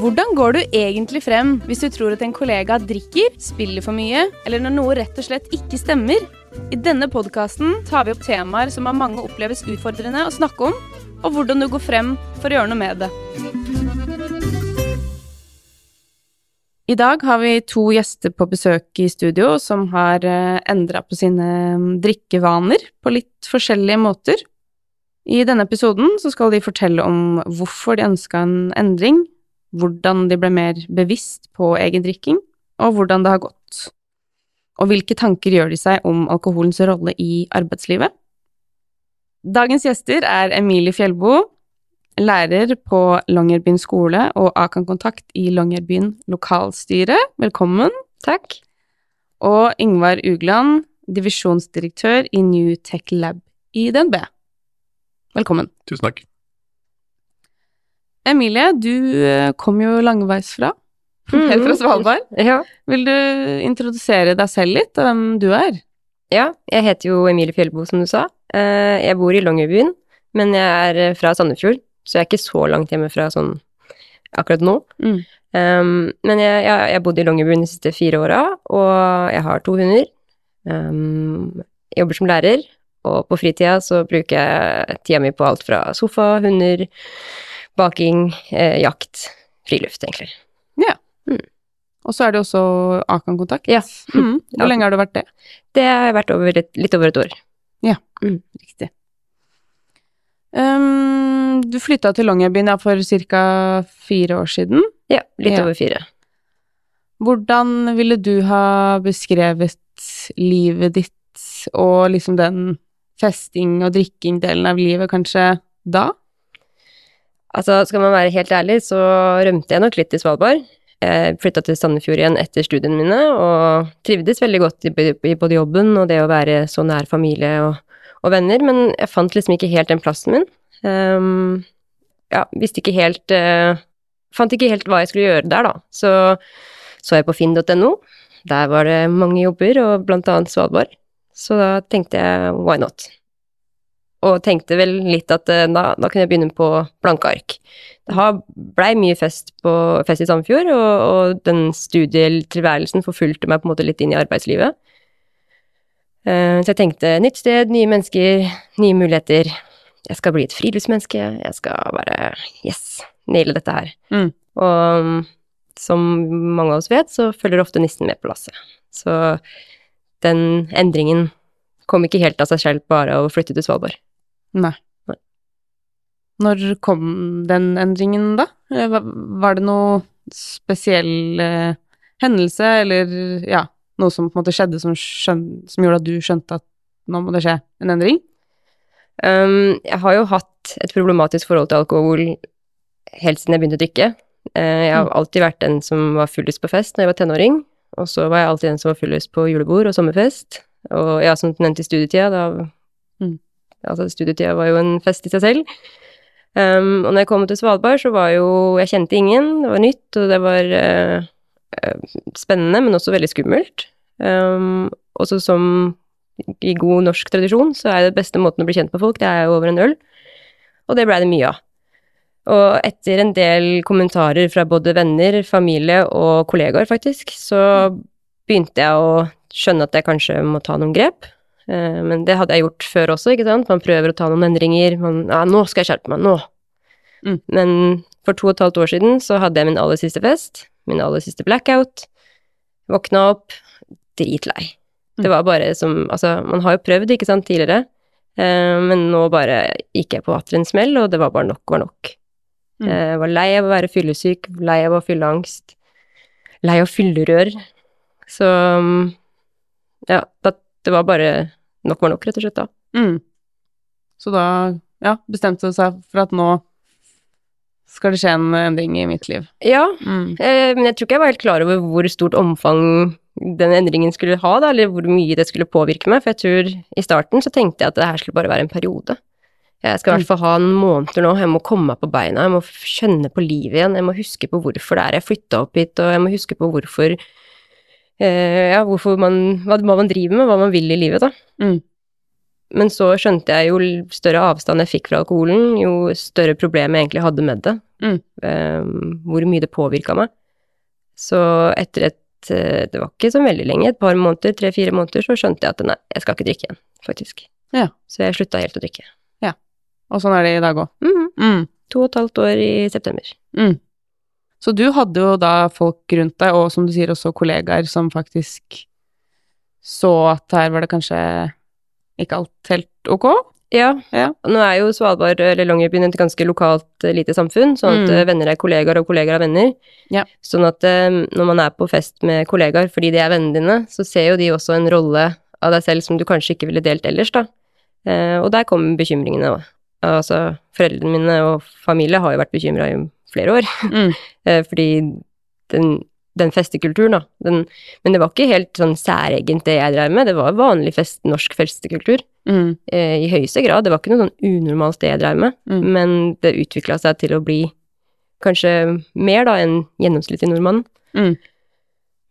Hvordan går du egentlig frem hvis du tror at en kollega drikker, spiller for mye, eller når noe rett og slett ikke stemmer? I denne podkasten tar vi opp temaer som av mange oppleves utfordrende å snakke om, og hvordan du går frem for å gjøre noe med det. I dag har vi to gjester på besøk i studio som har endra på sine drikkevaner på litt forskjellige måter. I denne episoden skal de fortelle om hvorfor de ønska en endring, hvordan de ble mer bevisst på egen drikking, og hvordan det har gått. Og hvilke tanker gjør de seg om alkoholens rolle i arbeidslivet? Dagens gjester er Emilie Fjellbo, lærer på Longyearbyen skole og Akan Kontakt i Longyearbyen lokalstyre. Velkommen. Takk. Og Ingvar Ugland, divisjonsdirektør i New Tech Lab i DNB. Velkommen. Tusen takk. Emilie, du kom jo langveisfra. Helt fra Svalbard. Ja. Vil du introdusere deg selv litt, og hvem du er? ja, jeg heter jo Emilie Fjellbo, som du sa. Eh, Jeg bor i Longyearbyen, men jeg er fra Sandefjord, så jeg er ikke så langt hjemmefra sånn akkurat nå. Mm. Um, men jeg, jeg, jeg bodde i Longyearbyen de siste fire åra, og jeg har to hunder. Um, jeg jobber som lærer, og på fritida så bruker jeg tida mi på alt fra sofa, hunder, baking, eh, jakt, friluft, egentlig. Ja. Og så er det også Akan Kontakt. Ja. Mm. Hvor lenge har du vært det? Det har vært over litt, litt over et år. Riktig. Um, du flytta til Longyearbyen ja, for ca. fire år siden. Ja, litt Ja. over fire. Hvordan ville du ha beskrevet livet ditt og liksom den festing og drikking-delen av livet kanskje da? Altså, skal man være helt ærlig, så rømte jeg nok litt i Svalbard. Jeg flytta til Sandefjord igjen etter studiene mine, og trivdes veldig godt i både jobben og det å være så nær familie og, og venner, men jeg fant liksom ikke helt den plassen min. Um, ja, visste ikke helt uh, Fant ikke helt hva jeg skulle gjøre der, da. Så så jeg på finn.no. Der var det mange jobber, og blant annet Svalbard. Så da tenkte jeg why not? Og tenkte vel litt at eh, da, da kunne jeg begynne på blanke ark. Det har- blei mye fest, på, fest i Sandefjord, og, og den studietilværelsen forfulgte meg på en måte litt inn i arbeidslivet. Eh, Så jeg tenkte nytt sted, nye mennesker, nye muligheter. Jeg skal bli et friluftsmenneske, jeg skal bare yes, naile dette her. Mm. Og som mange av oss vet, så følger ofte nissen med på lasset. Så den endringen kom ikke helt av seg selv bare av å flytte til Svalbard. Nei. Når kom den endringen, da? Eh, Var det noe spesiell eh, hendelse, eller ja, noe som på en måte skjedde som, skjøn, som gjorde at du skjønte at nå må det skje en endring? Um, jeg har jo hatt et problematisk forhold til alkohol helt siden jeg begynte å drikke. Uh, jeg har Mm. alltid vært den som var fullest på fest når jeg var tenåring, og så var jeg alltid den som var fullest på julebord og sommerfest. Og ja, som nevnt i studietida, da Mm. Altså, studietida var jo en fest i seg selv. Um, og når jeg kom til Svalbard, så var jo Jeg kjente ingen, det var nytt, og det var eh, spennende, men også veldig skummelt. Um, også som i god norsk tradisjon, så er det beste måten å bli kjent med folk, det er over en øl. Og det blei det mye av. Og etter en del kommentarer fra både venner, familie og kollegaer, faktisk, så begynte jeg å skjønne at jeg kanskje må ta noen grep. Eh, Men det hadde jeg gjort før også, ikke sant. Man prøver å ta noen endringer. Man Ja, nå skal jeg skjerpe meg. Nå. Mm. Men for to og et halvt år siden så hadde jeg min aller siste fest. Min aller siste blackout. Våkna opp dritlei. Mm. Det var bare som Altså, man har jo prøvd, ikke sant, tidligere. Eh, men nå bare gikk jeg på atter en smell, og det var bare nok var nok. Mm. Jeg var lei av å være fyllesyk, lei av å fylle angst, lei av fyllerør. Så mm, ja, det var bare nok var nok, rett og slett, da. Mm. Så da, ja, bestemte du seg for at nå skal det skje en endring i mitt liv. Ja, Mm. eh, men jeg tror ikke jeg var helt klar over hvor stort omfang den endringen skulle ha, da, eller hvor mye det skulle påvirke meg, for jeg tror i starten så tenkte jeg at det her skulle bare være en periode. Jeg skal i hvert fall ha noen måneder nå, jeg må komme meg på beina, jeg må skjønne på livet igjen, jeg må huske på hvorfor det er jeg flytta opp hit, og jeg må huske på hvorfor ja, hvorfor man, hva, man driver med, hva man vil i livet, da. Mm. Men så skjønte jeg jo større avstand jeg fikk fra alkoholen, jo større problem jeg egentlig hadde med det. Mm. eh, hvor mye det påvirka meg. Så etter et eh, Det var ikke så veldig lenge, et par måneder, tre-fire måneder, så skjønte jeg at nei, jeg skal ikke drikke igjen, faktisk. Ja. Så jeg slutta helt å drikke. Ja. Og sånn er det i dag òg. Mhm. Mm. To og et halvt år i september. Mm. Så du hadde jo da folk rundt deg, og som du sier også kollegaer, som faktisk så at her var det kanskje ikke alt helt ok? Ja. Ja. Nå er jo Svalbard eller Longyearbyen et ganske lokalt eh, lite samfunn, sånn at Mm. eh, venner er kollegaer og kollegaer er venner. Ja. Sånn at eh, når man er på fest med kollegaer fordi de er vennene dine, så ser jo de også en rolle av deg selv som du kanskje ikke ville delt ellers, da. Og der kommer bekymringene òg. Altså, foreldrene mine og familie har jo vært bekymra flere år. Mm. Eh, fordi den, den festekulturen, da. Den, men det var ikke helt sånn særegent det jeg drev med, det var vanlig fest, norsk festekultur. Mm. Eh, I høyeste grad. Det var ikke noe sånn unormalt det jeg drev med, Mm. men det utvikla seg til å bli kanskje mer da enn gjennomsnittlig nordmann. Mm.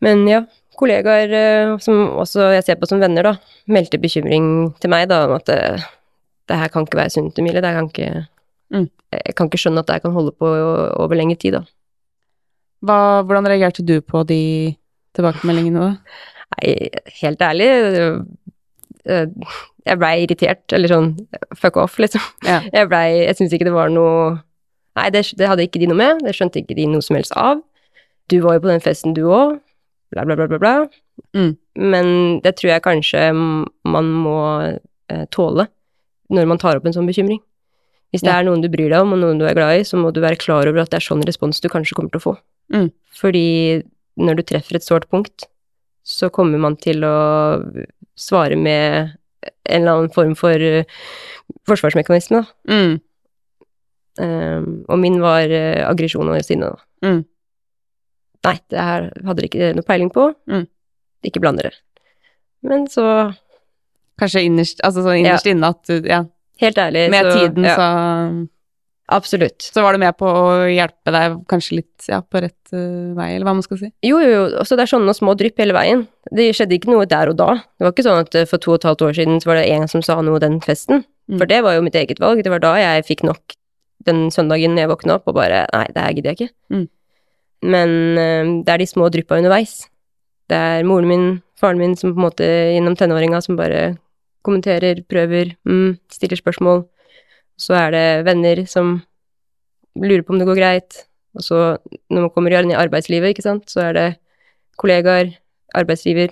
Men ja, kollegaer eh, som også jeg ser på som venner, da, meldte bekymring til meg da om at det, det her kan ikke være sunt, Emilie. Det her kan ikke Mm. Jeg kan ikke skjønne at det kan holde på over lengre tid, da. Hva, hvordan reagerte du på de tilbakemeldingene da? Nei, helt ærlig eh, Jeg blei irritert, eller sånn fuck off, liksom. Ja. Jeg blei Jeg syns ikke det var noe Nei, det, det hadde ikke de noe med. Det skjønte ikke de noe som helst av. Du var jo på den festen, du òg. Bla, bla, bla, bla, bla. Mm. Men det tror jeg kanskje man må eh, tåle når man tar opp en sånn bekymring. Hvis det Ja. er noen du bryr deg om, og noen du er glad i, så må du være klar over at det er sånn respons du kanskje kommer til å få. Mm. Fordi når du treffer et sårt punkt, så kommer man til å svare med en eller annen form for eh, forsvarsmekanisme, da. Mm. Um, og min var uh, aggresjon og sinne, da. Mm. Nei, det her hadde dere ikke noe peiling på. Mm. Ikke bland dere. Men så, Kanskje innerst, altså sånn innerst inne at du, ja, helt ærlig med så, tiden ja, så, Absolutt. så var det med på å hjelpe deg kanskje litt ja, på rett uh, vei, eller hva man skal si. Jo, jo, jo. Også det er sånne små drypp hele veien. Det skjedde ikke noe der og da. Det var ikke sånn at eh, for to og et halvt år siden så var det en som sa noe den festen. Mm. For det var jo mitt eget valg. Det var da jeg fikk nok den søndagen jeg våkna opp og bare Nei, det her gidder jeg ikke. Mm. Men uh, det er de små dryppa underveis. Det er moren min, faren min som på en måte gjennom tenåringa som bare kommenterer, prøver, mm, stiller spørsmål. Så er det venner som lurer på om det går greit. Og så når man kommer inn i arbeidslivet, ikke sant, så er det kollegaer, arbeidsgiver,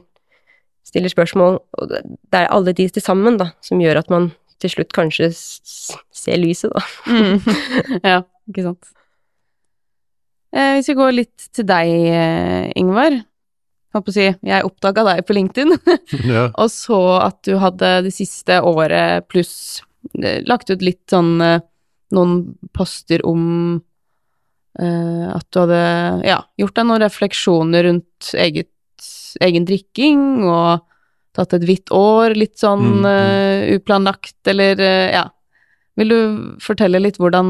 stiller spørsmål, og det er alle de til sammen, da, som gjør at man til slutt kanskje ser lyset, da. Mm. ja, ikke sant. Eh, hvis vi går litt til deg, eh, Ingvar. Holdt på å si, jeg oppdaga deg på LinkedIn, Ja. og så at du hadde det siste året pluss eh, lagt ut litt sånn eh, noen poster om uh, at du hadde ja, gjort deg noen refleksjoner rundt eget, egen drikking, og tatt et hvitt år, litt sånn eh, uplanlagt, eller uh, ja. Vil du fortelle litt hvordan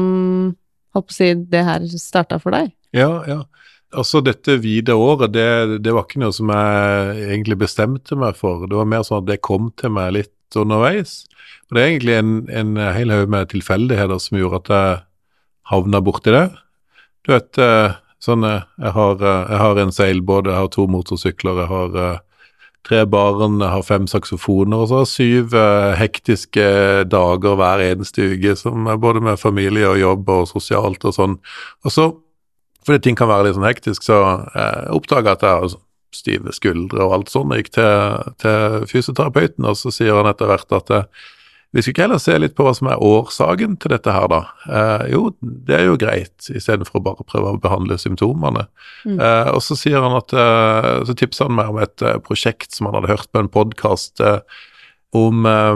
holdt på å si, det her starta for deg? Ja, ja. Altså dette vide året, det, det var ikke noe som jeg egentlig bestemte meg for. Det var mer sånn at det kom til meg litt underveis. Og det er egentlig en, en hel haug med tilfeldigheter som gjorde at jeg havna borti det. Du vet, eh, sånn eh, jeg har, eh, jeg har en seilbåt, jeg har to motorsykler, jeg har tre barn, jeg har fem saksofoner, og så har jeg syv hektiske dager hver eneste uke, som er både med familie og jobb og sosialt og sånn. Og så fordi ting kan være litt sånn hektisk, så eh, oppdaga jeg at jeg har stive skuldre og alt sånt. Jeg gikk til, til fysioterapeuten, og så sier han etter hvert at eh, vi skal ikke heller se litt på hva som er årsaken til dette her, da. Eh, jo, det er jo greit, istedenfor å bare prøve å behandle symptomene. Mm. Eh, og så sier han at eh, Så tipsa han meg om et eh, prosjekt som han hadde hørt på en podkast eh, om, eh,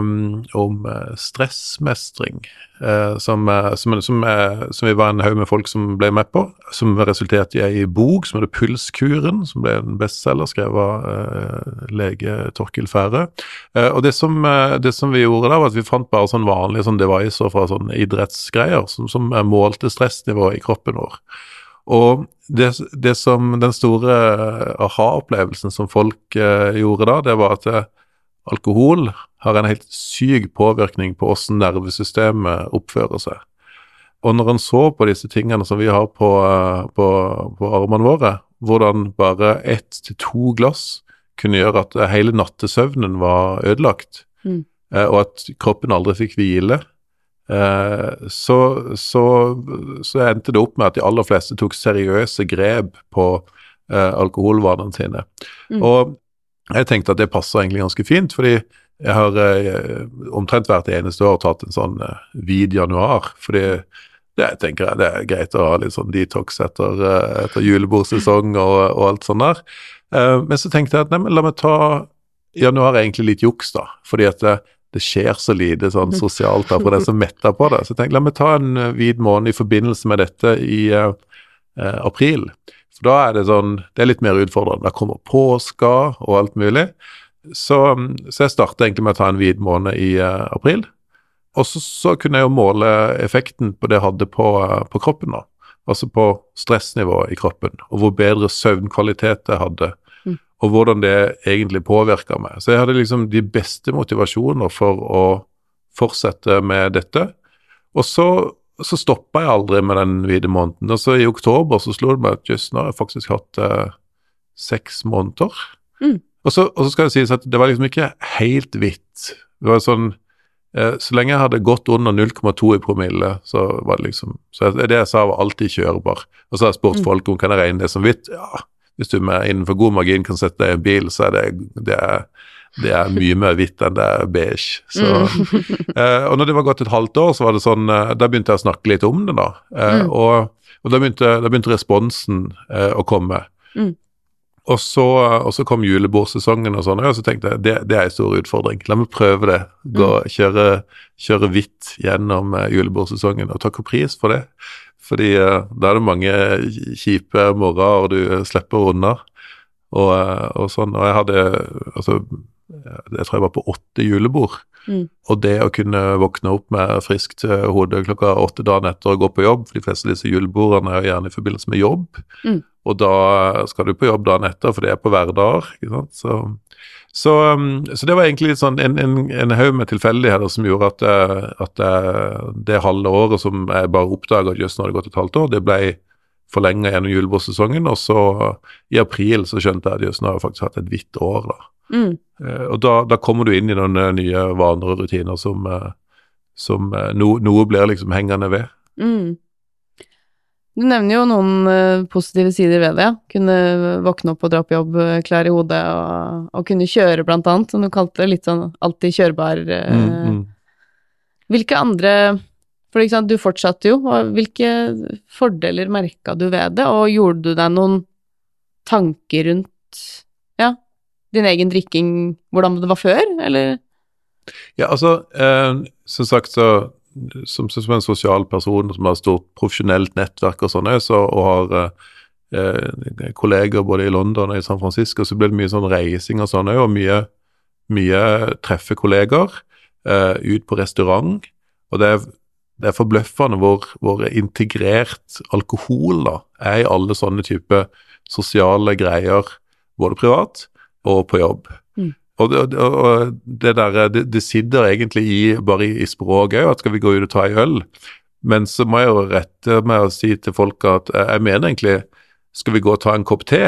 om eh, stressmestring. eh, som, eh, som, som, eh, som vi var en haug med folk som ble med på. Som resulterte i ei bok som heter Pulskuren, som ble en bestselger skrevet av lege Torkil. Eh, og det som, det som vi gjorde da, var at vi fant bare sånn vanlige sånn devicer fra sånn idrettsgreier som, som målte stressnivået i kroppen vår. Og det, det som den store aha-opplevelsen som folk gjorde da, det var at alkohol har en helt syk påvirkning på hvordan nervesystemet oppfører seg. og når en så på disse tingene som vi har på, på, på armene våre, hvordan bare ett til to glass kunne gjøre at hele nattesøvnen var ødelagt, Mm. eh, og at kroppen aldri fikk hvile, eh, så, så, så endte det opp med at de aller fleste tok seriøse grep på eh, alkoholvanene sine. Mm. Og jeg tenkte at det passer egentlig ganske fint, fordi jeg har eh, omtrent hvert eneste år tatt en sånn eh, vid januar. fordi det tenker jeg det er greit å ha litt sånn detox etter, eh, etter julebordsesong og, og alt sånt der. Eh, men så tenkte jeg at nei, men la meg ta Januar er egentlig litt juks, da. Fordi at det, det skjer så lite sånn sosialt da for den som metter på det. Så jeg tenkte la meg ta en eh, hvit måned i forbindelse med dette i eh, april. For da er det sånn Det er litt mer utfordrende. Da kommer påska og alt mulig. Så, så jeg starta egentlig med å ta en hvit måned i uh, april. Og så, så kunne jeg jo måle effekten på det jeg hadde på, uh, på kroppen, da. Altså på stressnivået i kroppen, og hvor bedre søvnkvalitet jeg hadde. Mm. Og hvordan det egentlig påvirka meg. Så jeg hadde liksom de beste motivasjoner for å fortsette med dette. Og så, så stoppa jeg aldri med den hvite måneden. Og så i oktober så slo det meg at jøss, nå har jeg faktisk hatt eh, seks måneder. Mm. Og, så, og så skal det sies at det var liksom ikke helt hvitt. Det var sånn eh, Så lenge jeg hadde gått under 0,2 i promille, så var det liksom Så det jeg sa, var alltid kjørbar. Og så har jeg spurt Mm. folk om kan jeg regne det som hvitt. Ja, hvis du med innenfor god margin kan sette deg i en bil, så er det, det er det er mye mer hvitt enn det er beige. Så, Mm. eh, og når det var gått et halvt år, så var det sånn eh, Da begynte jeg å snakke litt om det, da. Eh, Mm. Og, og da, begynte, da begynte responsen eh, å komme. Mm. Og, så, og så kom julebordsesongen og sånn, og så tenkte jeg det, det er en stor utfordring. La meg prøve det. Gå, kjøre, kjøre hvitt gjennom eh, julebordsesongen, og takke pris for det. Fordi eh, da er det mange kjipe morgener du slipper unna. Og, eh, og sånn, og jeg hadde altså jeg tror jeg var på åtte julebord. Mm. Og det å kunne våkne opp med friskt eh, hode klokka åtte dagen etter og gå på jobb, for de fleste av disse julebordene er gjerne i forbindelse med jobb, Mm. og da skal du på jobb dagen etter, for det er på hverdager. Så, så, um, så det var egentlig sånn en, en, en haug med tilfeldigheter som gjorde at, eh, at eh, det halve året som jeg bare oppdaga at jøss, nå har det gått et halvt år, det ble forlenga gjennom julebordsesongen, og så i april så skjønte jeg at jøss, nå har jeg faktisk hatt et hvitt år, da. Mm. Eh, Og da, da kommer du inn i noen eh, nye vaner og rutiner som, eh, som no, noe blir liksom hengende ved. Mm. Du nevner jo noen positive sider ved det. Kunne våkne opp og dra på jobb klær i hodet, og, og kunne kjøre, blant annet, som du kalte det. Litt sånn alltid kjørbar. Mm, mm. Hvilke andre For sant, du fortsatte jo. og Hvilke fordeler merka du ved det, og gjorde du deg noen tanker rundt ja, din egen drikking, hvordan det var før, eller? Ja, altså, eh, som sagt så som, som en sosial person som har stort profesjonelt nettverk og sånn, så, og har eh, kolleger både i London og i San Francisco, så blir det mye sånn reising og sånn og mye, mye treffe kolleger eh, ut på restaurant. Og det er, det er forbløffende hvor, hvor integrert alkohol da, er i alle sånne type sosiale greier, både privat og på jobb. Mm. Og det, og- det der, det, det sitter egentlig i, bare i, i språket òg, at skal vi gå ut og ta en øl? Men så må jeg jo rette meg og si til folk at eh, jeg mener egentlig skal vi gå og ta en kopp te?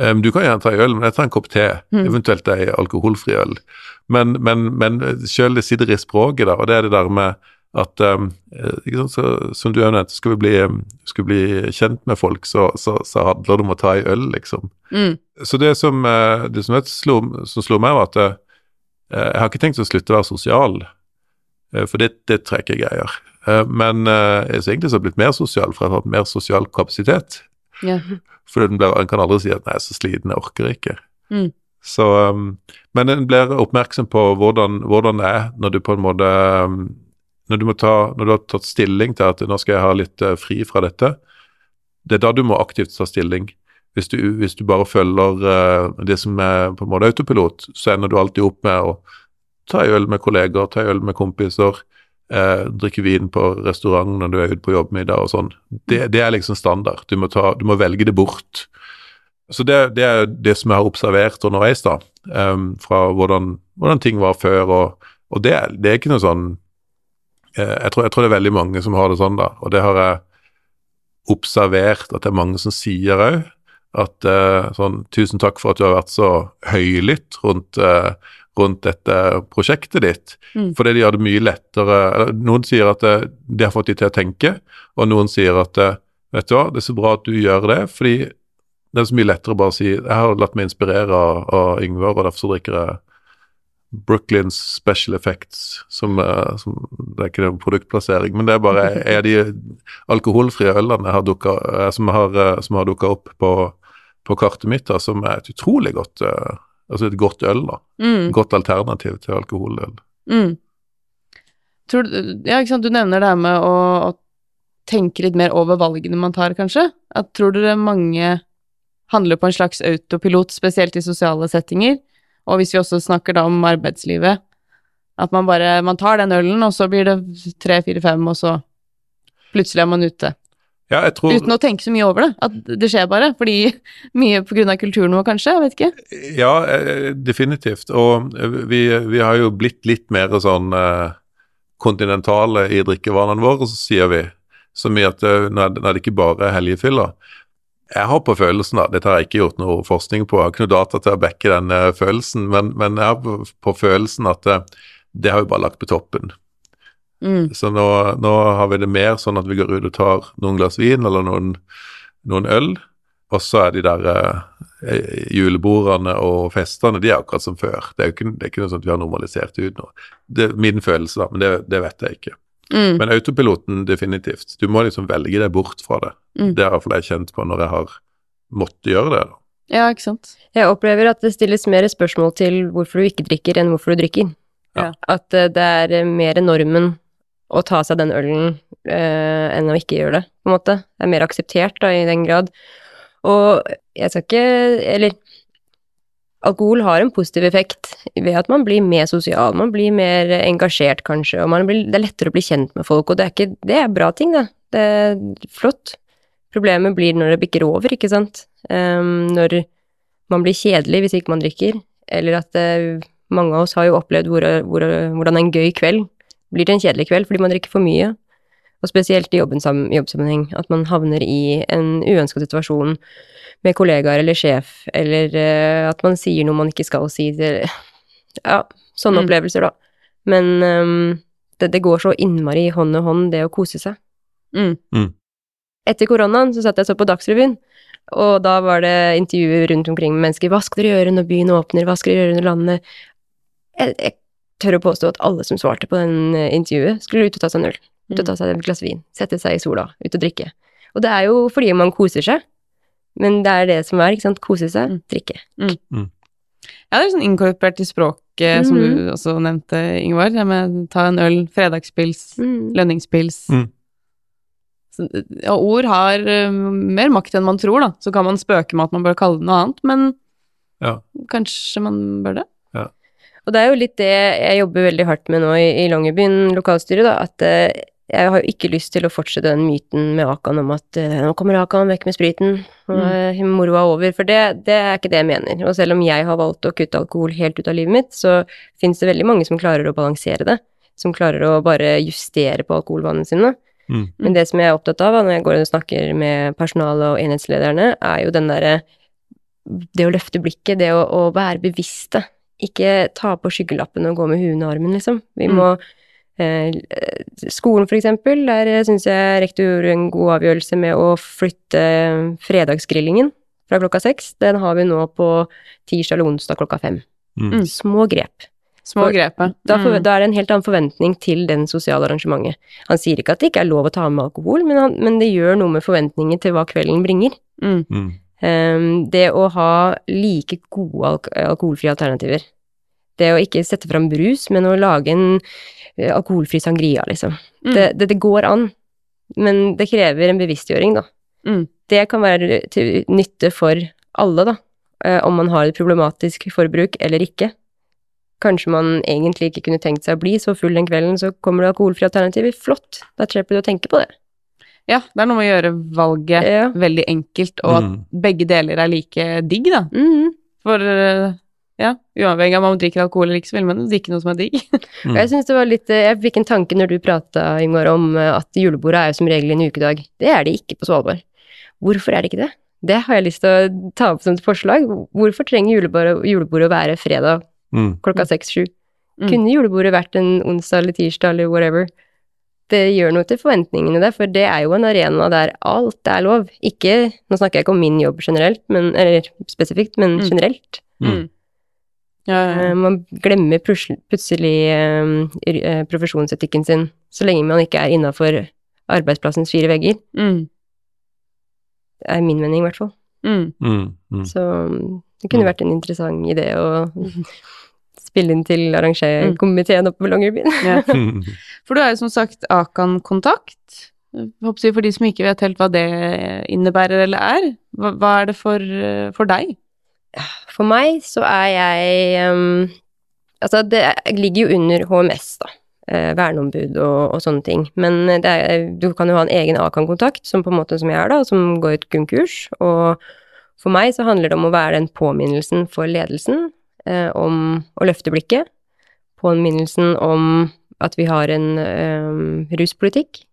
Um, du kan gjerne ta en øl, men jeg tar en kopp te, Mm. eventuelt ei alkoholfri øl. Men, men, men selv det sitter i språket, da, og det er det der med at um, eh, så, Som du har nevnt, skal vi bli, um, skal bli kjent med folk, så, så, så handler det om å ta ei øl, liksom. Mm. Så det som, eh, det som, jeg slo, som slo meg, var at eh, jeg har ikke tenkt å slutte å være sosial, for det, det trekker jeg greier. Men jeg er egentlig så blitt mer sosial, for jeg har hatt mer sosial kapasitet. Ja. For en kan aldri si at 'nei, jeg så sliten, jeg orker ikke'. Mm. Så, um, men en blir oppmerksom på hvordan, hvordan det er når du på en måte når du, ta, når du har tatt stilling til at 'nå skal jeg ha litt eh, fri fra dette', det er da du må aktivt ta stilling. Hvis du, hvis du bare følger eh, det som er på en måte autopilot, så ender du alltid opp med å ta øl med kolleger, ta øl med kompiser, eh, drikke vin på restaurant når du er ute på jobbmiddag og sånn. Det, det er liksom standard. Du må, ta, du må velge det bort. Så det, det er det som jeg har observert underveis, da, em, fra hvordan, hvordan ting var før. Og, og det, det er ikke noe sånn eh, jeg, tror, jeg tror det er veldig mange som har det sånn, da. Og det har jeg observert at det er mange som sier òg. At eh, sånn Tusen takk for at du har vært så høylytt rundt, eh, rundt dette prosjektet ditt. Mm. Fordi det gjør det mye lettere eller, Noen sier at det, det har fått de til å tenke, og noen sier at eh, vet du hva, det er så bra at du gjør det, fordi det er så mye lettere å bare si jeg har latt meg inspirere av, av Yngvar, og derfor så drikker jeg Brooklyns Special Effects, som, eh, som Det er ikke noen produktplassering, men det er bare er de alkoholfrie ølene har dukka, eh, som har, eh, som har dukka opp på, på kartet mitt, da, som er et utrolig godt eh, Altså et godt øl, da. Mm. Godt alternativ til alkoholøl. Mm. Tror du, ja, ikke sant, du nevner det her med å, å tenke litt mer over valgene man tar, kanskje. At tror dere mange handler på en slags autopilot, spesielt i sosiale settinger? Og hvis vi også snakker da om arbeidslivet, at man bare man tar den ølen, og så blir det tre, fire, fem, og så plutselig er man ute. Ja, tror Uten å tenke så mye over det. At det skjer bare. Fordi mye på grunn av kulturen vår, kanskje. Jeg vet ikke. Ja, eh, definitivt. Og eh, vi, vi har jo blitt litt mer sånn eh, kontinentale i drikkevanene våre, så sier vi så mye at når det ikke bare er helgefyller. Jeg har på følelsen, da, dette har jeg ikke gjort noe forskning på, jeg har ikke noe data til å backe den eh, følelsen, men, men jeg har på, følelsen at eh, det har vi bare lagt på toppen. Mm. Så nå, nå har vi det mer sånn at vi går ut og tar noen glass vin eller noen, noen øl, og så er de der eh, julebordene og festene de er akkurat som før. Det er jo ikke, det er ikke noe sånn at vi har normalisert ut nå. Det er min følelse, da, men det, det vet jeg ikke. Mm. Men autopiloten definitivt. Du må liksom velge deg bort fra det. Mm. Det har i hvert fall jeg kjent på når jeg har måttet gjøre det. da. Ja, ikke sant. Jeg opplever at det stilles mer spørsmål til hvorfor du ikke drikker, enn hvorfor du drikker. Ja. At eh, det er eh, mer normen å ta seg den ølen eh, enn å ikke gjøre det, på en måte. Det er mer akseptert, da, i den grad. Og jeg skal ikke Eller alkohol har en positiv effekt ved at man blir mer sosial, man blir mer engasjert, kanskje, og blir, det er lettere å bli kjent med folk, og det er, ikke, det er bra ting, det. Det er flott. Problemet blir når det bikker over, ikke sant. Um, når man blir kjedelig hvis ikke man drikker, eller at uh, mange av oss har jo opplevd hvor, hvor, hvordan en gøy kveld blir til en kjedelig kveld fordi man drikker for mye. Og spesielt i jobbsammenheng, at man havner i en uønsket situasjon med kollegaer eller sjef, eller uh, at man sier noe man ikke skal si til Ja, sånne Mm. opplevelser, da. Men um, det, det går så innmari hånd i hånd, det å kose seg. Mm. Etter koronaen så satt jeg så på Dagsrevyen, og da var det intervjuer rundt omkring med mennesker. Hva skal dere gjøre når byen åpner? Hva skal dere gjøre når landet jeg, jeg tør å påstå at alle som svarte på den eh, intervjuet, skulle ut og ta seg en øl. Ut og ta seg et glass vin. Sette seg i sola. Ut og drikke. Og det er jo fordi man koser seg. Men det er det som er, ikke sant. Kose seg, Mm. drikke. Ja, det er sånn inkorporert i språket, som du også nevnte, Ingvar. Det med ta en øl, fredagspils, Mm. lønningspils. Mm. Så, ja, ord har uh, mer makt enn man tror, da. Så kan man spøke med at man bør kalle det noe annet, men Ja. kanskje man bør det? Og det er jo litt det jeg jobber veldig hardt med nå i, i Longyearbyen lokalstyre, da, at eh, jeg har jo ikke lyst til å fortsette den myten med Akan om at eh, nå kommer Akan vekk med spriten, og mm. moroa er over, for det, det er ikke det jeg mener. Og selv om jeg har valgt å kutte alkohol helt ut av livet mitt, så finnes det veldig mange som klarer å balansere det, som klarer å bare justere på alkoholvanene sine. Mm. Men det som jeg er opptatt av når jeg går og snakker med personalet og enhetslederne, er jo den derre Det å løfte blikket, det å, å være bevisste. Ikke ta på skyggelappen og gå med huet under armen, liksom. Vi Mm. må eh, Skolen, for eksempel, der syns jeg rektor gjorde en god avgjørelse med å flytte fredagsgrillingen fra klokka seks. Den har vi nå på tirsdag eller onsdag klokka fem. Mm. Mm. Små grep. Små For- grepet. Da, for, Mm. da er det en helt annen forventning til den sosiale arrangementet. Han sier ikke at det ikke er lov å ta med alkohol, men, han, men det gjør noe med forventninger til hva kvelden bringer. Mm. Mm. Ehm, det å ha like gode alk alkoholfrie alternativer. Det å ikke sette fram brus, men å lage en eh, alkoholfri sangria, liksom. Mm. Det, det, det går an, men det krever en bevisstgjøring, da. Mm. Det kan være til nytte for alle, da. eh, om man har et problematisk forbruk eller ikke. Kanskje man egentlig ikke kunne tenkt seg å bli så full den kvelden, så kommer det alkoholfrie alternativer. Flott! Da slipper du å tenke på det. Ja, det er noe med å gjøre valget Ja. veldig enkelt, og at Mm. begge deler er like digg, da. Mhm. For eh, Ja, uavhengig av om man drikker alkohol eller ikke, så vil man drikke noe som er digg. Mm. Jeg synes det var litt, eh, jeg fikk en tanke når du prata, går om eh, at julebordet er jo som regel en ukedag. Det er det ikke på Svalbard. Hvorfor er det ikke det? Det har jeg lyst til å ta opp som et forslag. Hvorfor trenger julebordet, julebordet å være fredag Mm. klokka seks-sju? Mm. Kunne julebordet vært en onsdag eller tirsdag eller whatever? Det gjør noe til forventningene der, for det er jo en arena der alt er lov. Ikke, nå snakker jeg ikke om min jobb generelt, men, eller spesifikt, men Mm. generelt. Mm. Ja, ja, Eh. Man glemmer plutselig eh, eh, profesjonsetikken sin, så lenge man ikke er innafor arbeidsplassens fire vegger. Mm. Det er min mening, i hvert fall. Mm. Mm. Mm. Så mm, det kunne Mm. vært en interessant idé å spille inn til arrangerkomiteen oppe på Longyearbyen. Ja. Mm. For du er jo som sagt Akan-kontakt. For de som ikke vet helt hva det innebærer eller er, hva, er det for, for deg? For meg så er jeg um, Altså, det ligger jo under HMS, da. Eh, verneombud og, og sånne ting. Men er, du kan jo ha en egen Akan-kontakt, som på en måte som jeg er, da, som går et grunnkurs. Og for meg så handler det om å være den påminnelsen for ledelsen eh, om å løfte blikket. Påminnelsen om at vi har en eh, ruspolitikk.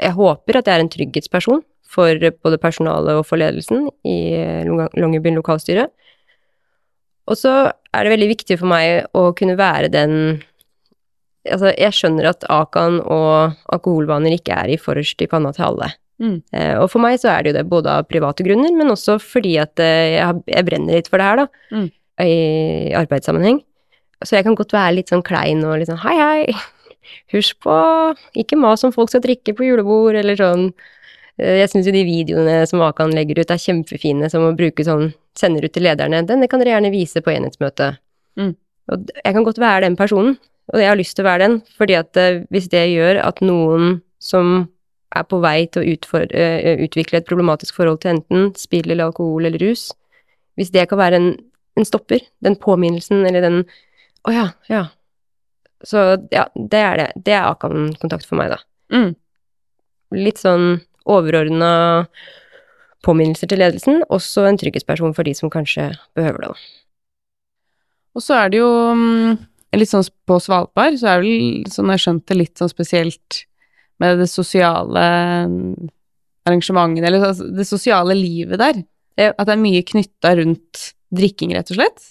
Jeg håper at jeg er en trygghetsperson for både personalet og for ledelsen i eh, Longyearbyen lokalstyre. Og så er det veldig viktig for meg å kunne være den Altså, jeg skjønner at Akan og alkoholvaner ikke er i forrest i panna til alle. Mm. Eh, og for meg så er det jo det både av private grunner, men også fordi at eh, jeg, jeg brenner litt for det her, da. Mm. I arbeidssammenheng. Så jeg kan godt være litt sånn klein og litt sånn hei, hei, husk på, ikke mas om folk skal drikke på julebord, eller sånn. Eh, Jeg syns jo de videoene som Akan legger ut er kjempefine, som å bruke sånn, sender ut til lederne, denne kan dere gjerne vise på enhetsmøtet. Mm. Og jeg kan godt være den personen, og jeg har lyst til å være den, fordi at eh, hvis det gjør at noen som er på vei til å utfor, eh, utvikle et problematisk forhold til enten spill eller alkohol eller rus, hvis det kan være en, en stopper, den påminnelsen eller den Å ja, ja. Så ja, det er det. Det er Akan-kontakt for meg, da. Mm. Litt sånn overordna påminnelser til ledelsen, også en trygghetsperson for de som kanskje behøver det. Og så er det jo mm, litt sånn på Svalbard, så er det vel, sånn jeg skjønte, litt sånn spesielt med det sosiale mm, arrangementene, eller altså det sosiale livet der. At det er mye knytta rundt drikking, rett og slett.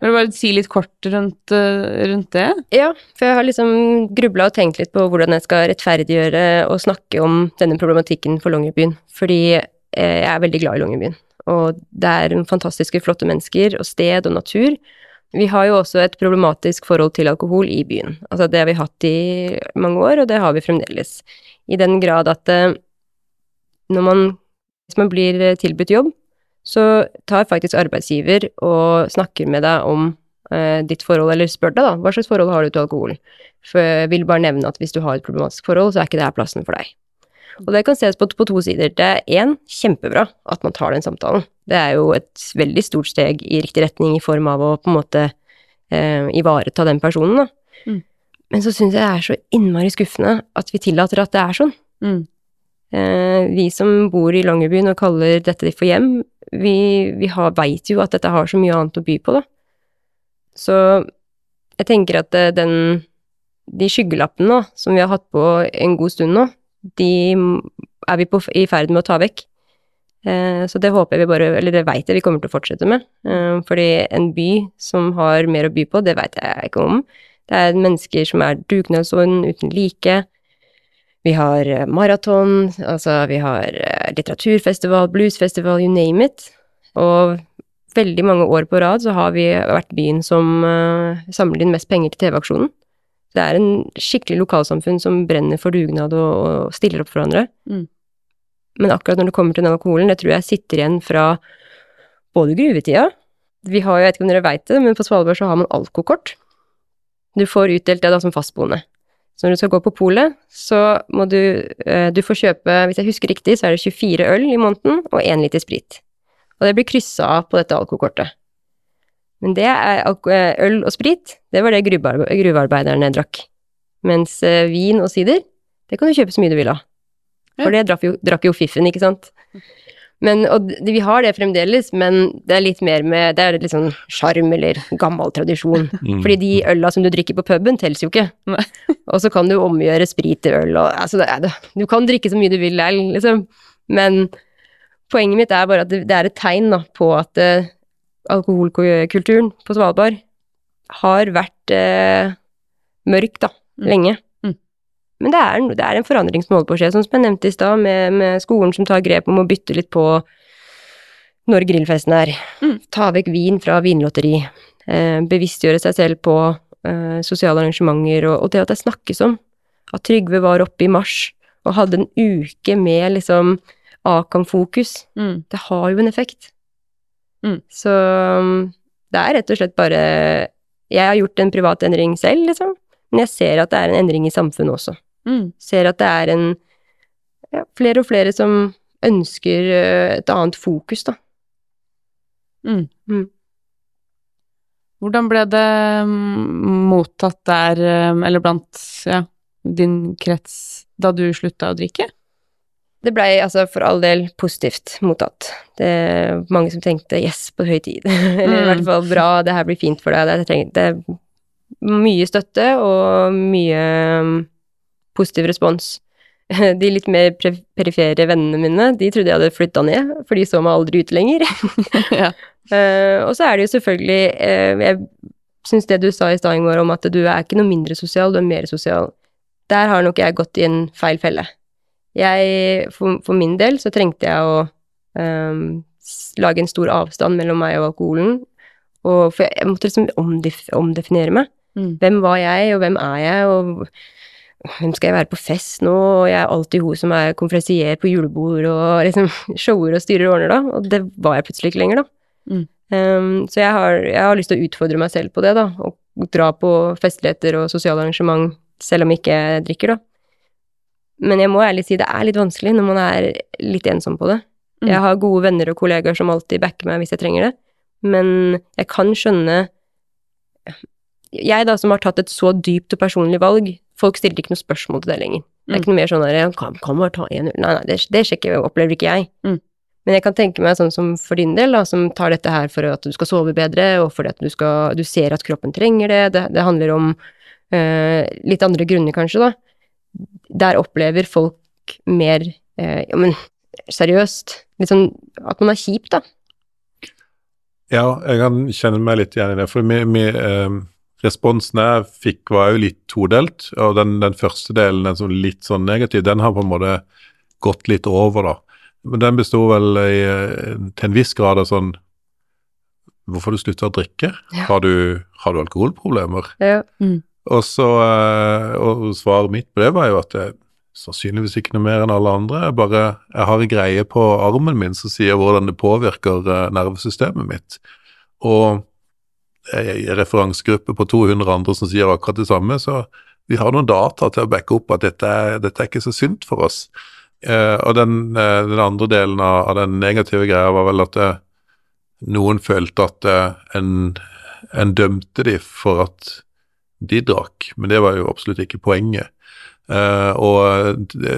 Vil du bare si litt kort rundt, eh, rundt det? Ja, for jeg har liksom grubla og tenkt litt på hvordan jeg skal rettferdiggjøre og snakke om denne problematikken for Longyearbyen. Fordi eh, jeg er veldig glad i Longyearbyen. Og det er fantastiske, flotte mennesker og sted og natur. Vi har jo også et problematisk forhold til alkohol i byen. Altså det har vi hatt i mange år, og det har vi fremdeles. I den grad at eh, når man, hvis man blir tilbudt jobb, så tar faktisk arbeidsgiver og snakker med deg om eh, ditt forhold, eller spør deg da, hva slags forhold har du til alkohol? For jeg vil bare nevne at hvis du har et problematisk forhold, så er ikke det her plassen for deg. Og det kan ses på, på to sider. Det er én, kjempebra at man tar den samtalen. Det er jo et veldig stort steg i riktig retning i form av å på en måte eh, ivareta den personen, da. Mm. Men så syns jeg det er så innmari skuffende at vi tillater at det er sånn. Mm. Eh, vi som bor i Longyearbyen og kaller dette for hjem, vi, vi veit jo at dette har så mye annet å by på, da. Så jeg tenker at eh, den De skyggelappene som vi har hatt på en god stund nå, de er vi på, i ferd med å ta vekk. Eh, så det håper jeg vi bare Eller det veit jeg vi kommer til å fortsette med. Eh, fordi en by som har mer å by på, det veit jeg ikke om. Det er mennesker som er dugnadsånd uten like. Vi har eh, maraton, altså vi har eh, litteraturfestival, bluesfestival, you name it. Og veldig mange år på rad så har vi vært byen som eh, samler inn mest penger til TV-aksjonen. Det er en skikkelig lokalsamfunn som brenner for dugnad og, og stiller opp for hverandre. Mm. Men akkurat når det kommer til den alkoholen, det tror jeg sitter igjen fra både gruvetida Vi har jo, jeg vet ikke om dere veit det, men på Svalbard så har man alkokort. Du får utdelt det da som fastboende. Så når du skal gå på polet, så må du eh, Du får kjøpe, hvis jeg husker riktig, så er det 24 øl i måneden og 1 liter sprit. Og det blir kryssa av på dette alkokortet. Men det er eh, øl og sprit, det var det gruvearbe- gruvearbeiderne drakk. Mens eh, vin og sider, det kan du kjøpe så mye du vil av. For det drakk jo, drakk jo fiffen, ikke sant? Men, og vi har det fremdeles, men det er litt mer med Det er litt sånn sjarm eller gammel tradisjon. Mm. Fordi de øla som du drikker på puben, teller jo ikke. Nei. og så kan du omgjøre sprit til øl og altså, det. Du kan drikke så mye du vil likevel, liksom. Men poenget mitt er bare at det, det er et tegn da, på at uh, alkoholkulturen på Svalbard har vært uh, mørk, da, Mm. lenge. Men det er, det er en forandring som holder på å skje, sånn som jeg nevnte i stad, med, med skolen som tar grep om å bytte litt på når grillfesten er. Mm. Ta vekk vin fra vinlotteri. Eh, bevisstgjøre seg selv på eh, sosiale arrangementer, og, og det at det snakkes om. At Trygve var oppe i mars og hadde en uke med liksom Akan-fokus. Mm. Det har jo en effekt. Mm. Så um, det er rett og slett bare Jeg har gjort en privat endring selv, liksom, men jeg ser at det er en endring i samfunnet også. Mm. Ser at det er en ja, flere og flere som ønsker eh, et annet fokus, da. Mm. Mm. Hvordan ble det mm, mottatt der, eh, eller blant ja, din krets, da du slutta å drikke? Det blei altså for all del positivt mottatt. Det er mange som tenkte 'yes, på høy tid', eller i Mm. hvert fall 'bra, det her blir fint for deg'. Det, er, det er mye støtte og mye um, positiv respons. De litt mer perifere vennene mine, de trodde jeg hadde flytta ned, for de så meg aldri ute lenger. ja. uh, og så er det jo selvfølgelig uh, Jeg syns det du sa i stad, Ingvar, om at du er ikke noe mindre sosial, du er mer sosial. Der har nok jeg gått i en feil felle. Jeg, for, for min del, så trengte jeg å um, lage en stor avstand mellom meg og alkoholen. Og for jeg, jeg måtte liksom omdef, omdefinere meg. Mm. Hvem var jeg, og hvem er jeg, og hvem skal jeg være på fest nå, og jeg er alltid hun som er konferansier på julebord og liksom shower og styrer og ordner da, og det var jeg plutselig ikke lenger da. Mm. Um, så jeg har, jeg har lyst til å utfordre meg selv på det da, og dra på festligheter og sosiale arrangement, selv om jeg ikke drikker da. Men jeg må ærlig si det er litt vanskelig når man er litt ensom på det. Mm. Jeg har gode venner og kollegaer som alltid backer meg hvis jeg trenger det, men jeg kan skjønne jeg da, som har tatt et så dypt og personlig valg, folk stiller ikke noe spørsmål til det lenger. Det er Mm. ikke noe mer sånn der, kan, kan bare ta én øl. Nei, nei, det, det sjekker jeg, opplever ikke jeg. Mm. Men jeg kan tenke meg sånn som for din del, da, som tar dette her for at du skal sove bedre, og fordi at du, skal, du ser at kroppen trenger det. Det, det handler om øh, litt andre grunner, kanskje, da. Der opplever folk mer øh, Ja, men seriøst. Litt sånn at man er kjip, da. Ja, jeg kan kjenne meg litt igjen i det. For vi, vi eh, responsen jeg fikk, var jo litt todelt. Og den, den første delen, den som litt sånn negativ, den har på en måte gått litt over, da. Men den besto vel i, til en viss grad av sånn Hvorfor du slutta å drikke? Ja. Har, du, har du alkoholproblemer? Ja. Og så eh, Og svaret mitt på det var jo at jeg sannsynligvis ikke noe mer enn alle andre. Jeg bare jeg har en greie på armen min som sier hvordan det påvirker eh, nervesystemet mitt. Og jeg er referansegruppe på 200 andre som sier akkurat det samme, så vi har noen data til å backe opp at dette dette er ikke så sunt for oss. Eh, og den, eh, den andre delen av, av den negative greia var vel at eh, noen følte at eh, en, en dømte de for at de drakk, men det var jo absolutt ikke poenget. Eh, og det,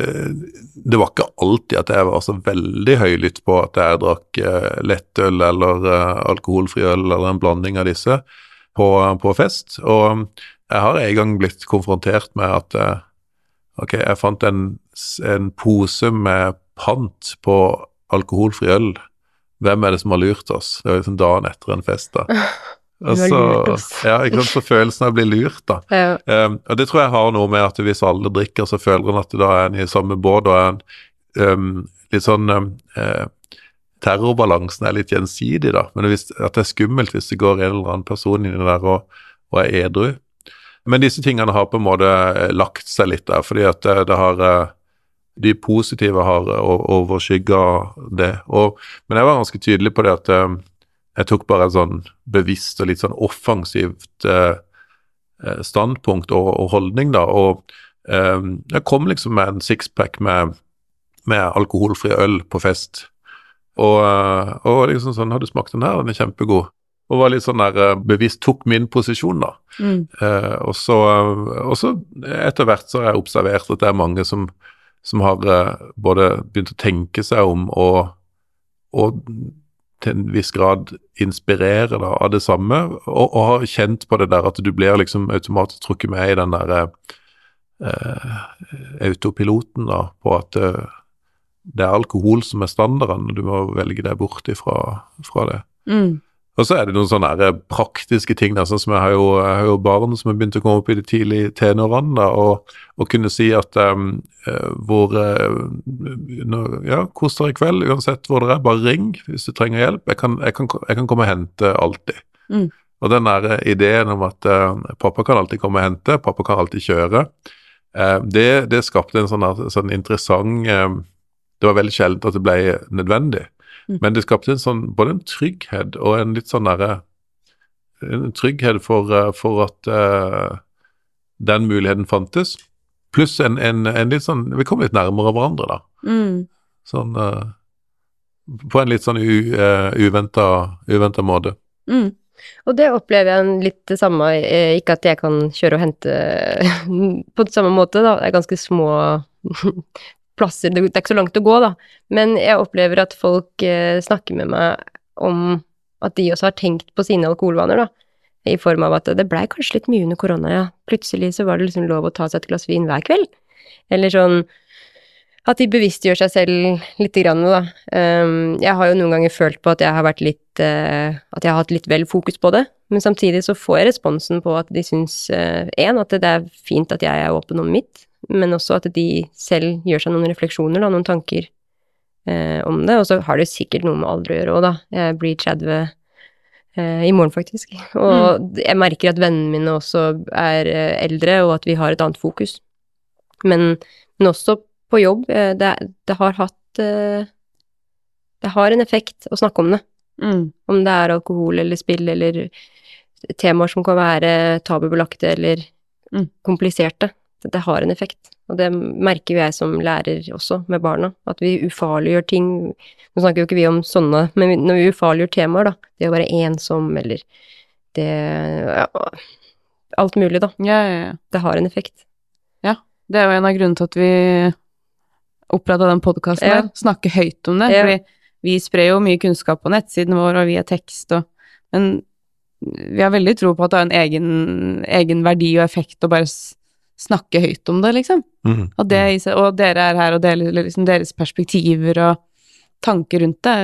det var ikke alltid at jeg var så veldig høylytt på at jeg drakk uh, lettøl eller uh, alkoholfri øl eller en blanding av disse på, på fest. Og jeg har en gang blitt konfrontert med at eh, ok, jeg fant en, en pose med pant på alkoholfri øl. Hvem er det som har lurt oss? Det var liksom dagen etter en fest, da. Og så, oss. ja, ikke sant, så følelsen av å bli lurt, da. Ja. Um, og det tror jeg har noe med at hvis alle drikker, så føler en at da er en i samme båt, og en um, litt sånn um, uh, Terrorbalansen er litt gjensidig, da. Men hvis, at det er skummelt hvis det går en eller annen person inni der og, og er edru. Men disse tingene har på en måte eh, lagt seg litt der, fordi at det, det har eh, De positive har overskygga det. Og, men jeg var ganske tydelig på det at eh, jeg tok bare et sånn bevisst og litt sånn offensivt eh, eh, standpunkt og, og holdning, da. Og eh, jeg kom liksom med en sixpack med, med alkoholfri øl på fest. Og, eh, og liksom sånn Har du smakt den her? Den er kjempegod. Og var litt sånn der eh, bevisst tok min posisjon, da. Mm. Eh, og, så, og så etter hvert så har jeg observert at det er mange som, som har både begynt å tenke seg om og, og til en viss grad inspirere da, av det samme, og, og har kjent på det der at du blir liksom automatisk trukket med i den der eh, autopiloten da, på at eh, det er alkohol som er standarden, og du må velge deg bort ifra fra det. Mm. Og så er det noen sånne praktiske ting, da, sånn som jeg har, jo, jeg har jo barn som har begynt å komme opp i de tidlige tenårene, og, og, kunne si at um, hvor uh, Ja, kos dere i kveld, uansett hvor dere er, bare ring hvis du trenger hjelp. Jeg kan, jeg kan, jeg kan komme og hente alltid. Mm. Og den der ideen om at uh, pappa kan alltid komme og hente, pappa kan alltid kjøre, uh, det, det, skapte en sånn, sånn interessant Det var veldig sjelden at det ble nødvendig. Mm. Men det skapte en sånn, både en trygghet og en litt sånn derre En trygghet for, eh, for at uh, den muligheten fantes. Pluss en, en, en, litt sånn Vi kom litt nærmere hverandre, da. Mm. Sånn uh, På en litt sånn u, uh, uventa måte. Mm. Og det opplever jeg litt det samme, ikke at jeg kan kjøre og hente på samme måte, da. Det er ganske små plasser, det er ikke så langt å gå, da. Men jeg opplever at folk eh, snakker med meg om at de også har tenkt på sine alkoholvaner, da. I form av at det blei kanskje litt mye under korona, ja. Plutselig så var det liksom lov å ta seg et glass vin hver kveld. Eller sånn at de bevisstgjør seg selv lite grann, da. Um, jeg har jo noen ganger følt på at jeg har vært litt uh, At jeg har hatt litt vel fokus på det. Men samtidig så får jeg responsen på at de syns én, uh, at det er fint at jeg er åpen om mitt men også at de selv gjør seg noen refleksjoner, da, noen tanker eh, om det. Og så har det sikkert noe med alder å gjøre òg, da. Jeg blir 30 eh, i morgen, faktisk. Og mm. jeg merker at vennene mine også er eh, eldre, og at vi har et annet fokus. Men, men også på jobb. Eh, det, det, har hatt eh, Det har en effekt å snakke om det. Mm. Om det er alkohol eller spill eller temaer som kan være tabubelagte eller mm. kompliserte det har en effekt. Og det merker jo jeg som lærer også, med barna. At vi ufarliggjør ting. Nå snakker jo ikke vi om sånne, men når vi ufarliggjør temaer, da. Det å være ensom, eller det ja, Alt mulig, da. Ja, ja. Det har en effekt. Ja. Det er jo en av grunnene til at vi oppretta den podkasten der. Snakke høyt om det. Ja. Fordi vi sprer jo mye kunnskap på nettsiden vår, og via tekst og Men vi har veldig tro på at det har en egen, egen verdi og effekt å bare snakke høyt om det, liksom. Mm. Og, det, og, dere er her og deler liksom deres perspektiver og tanker rundt det.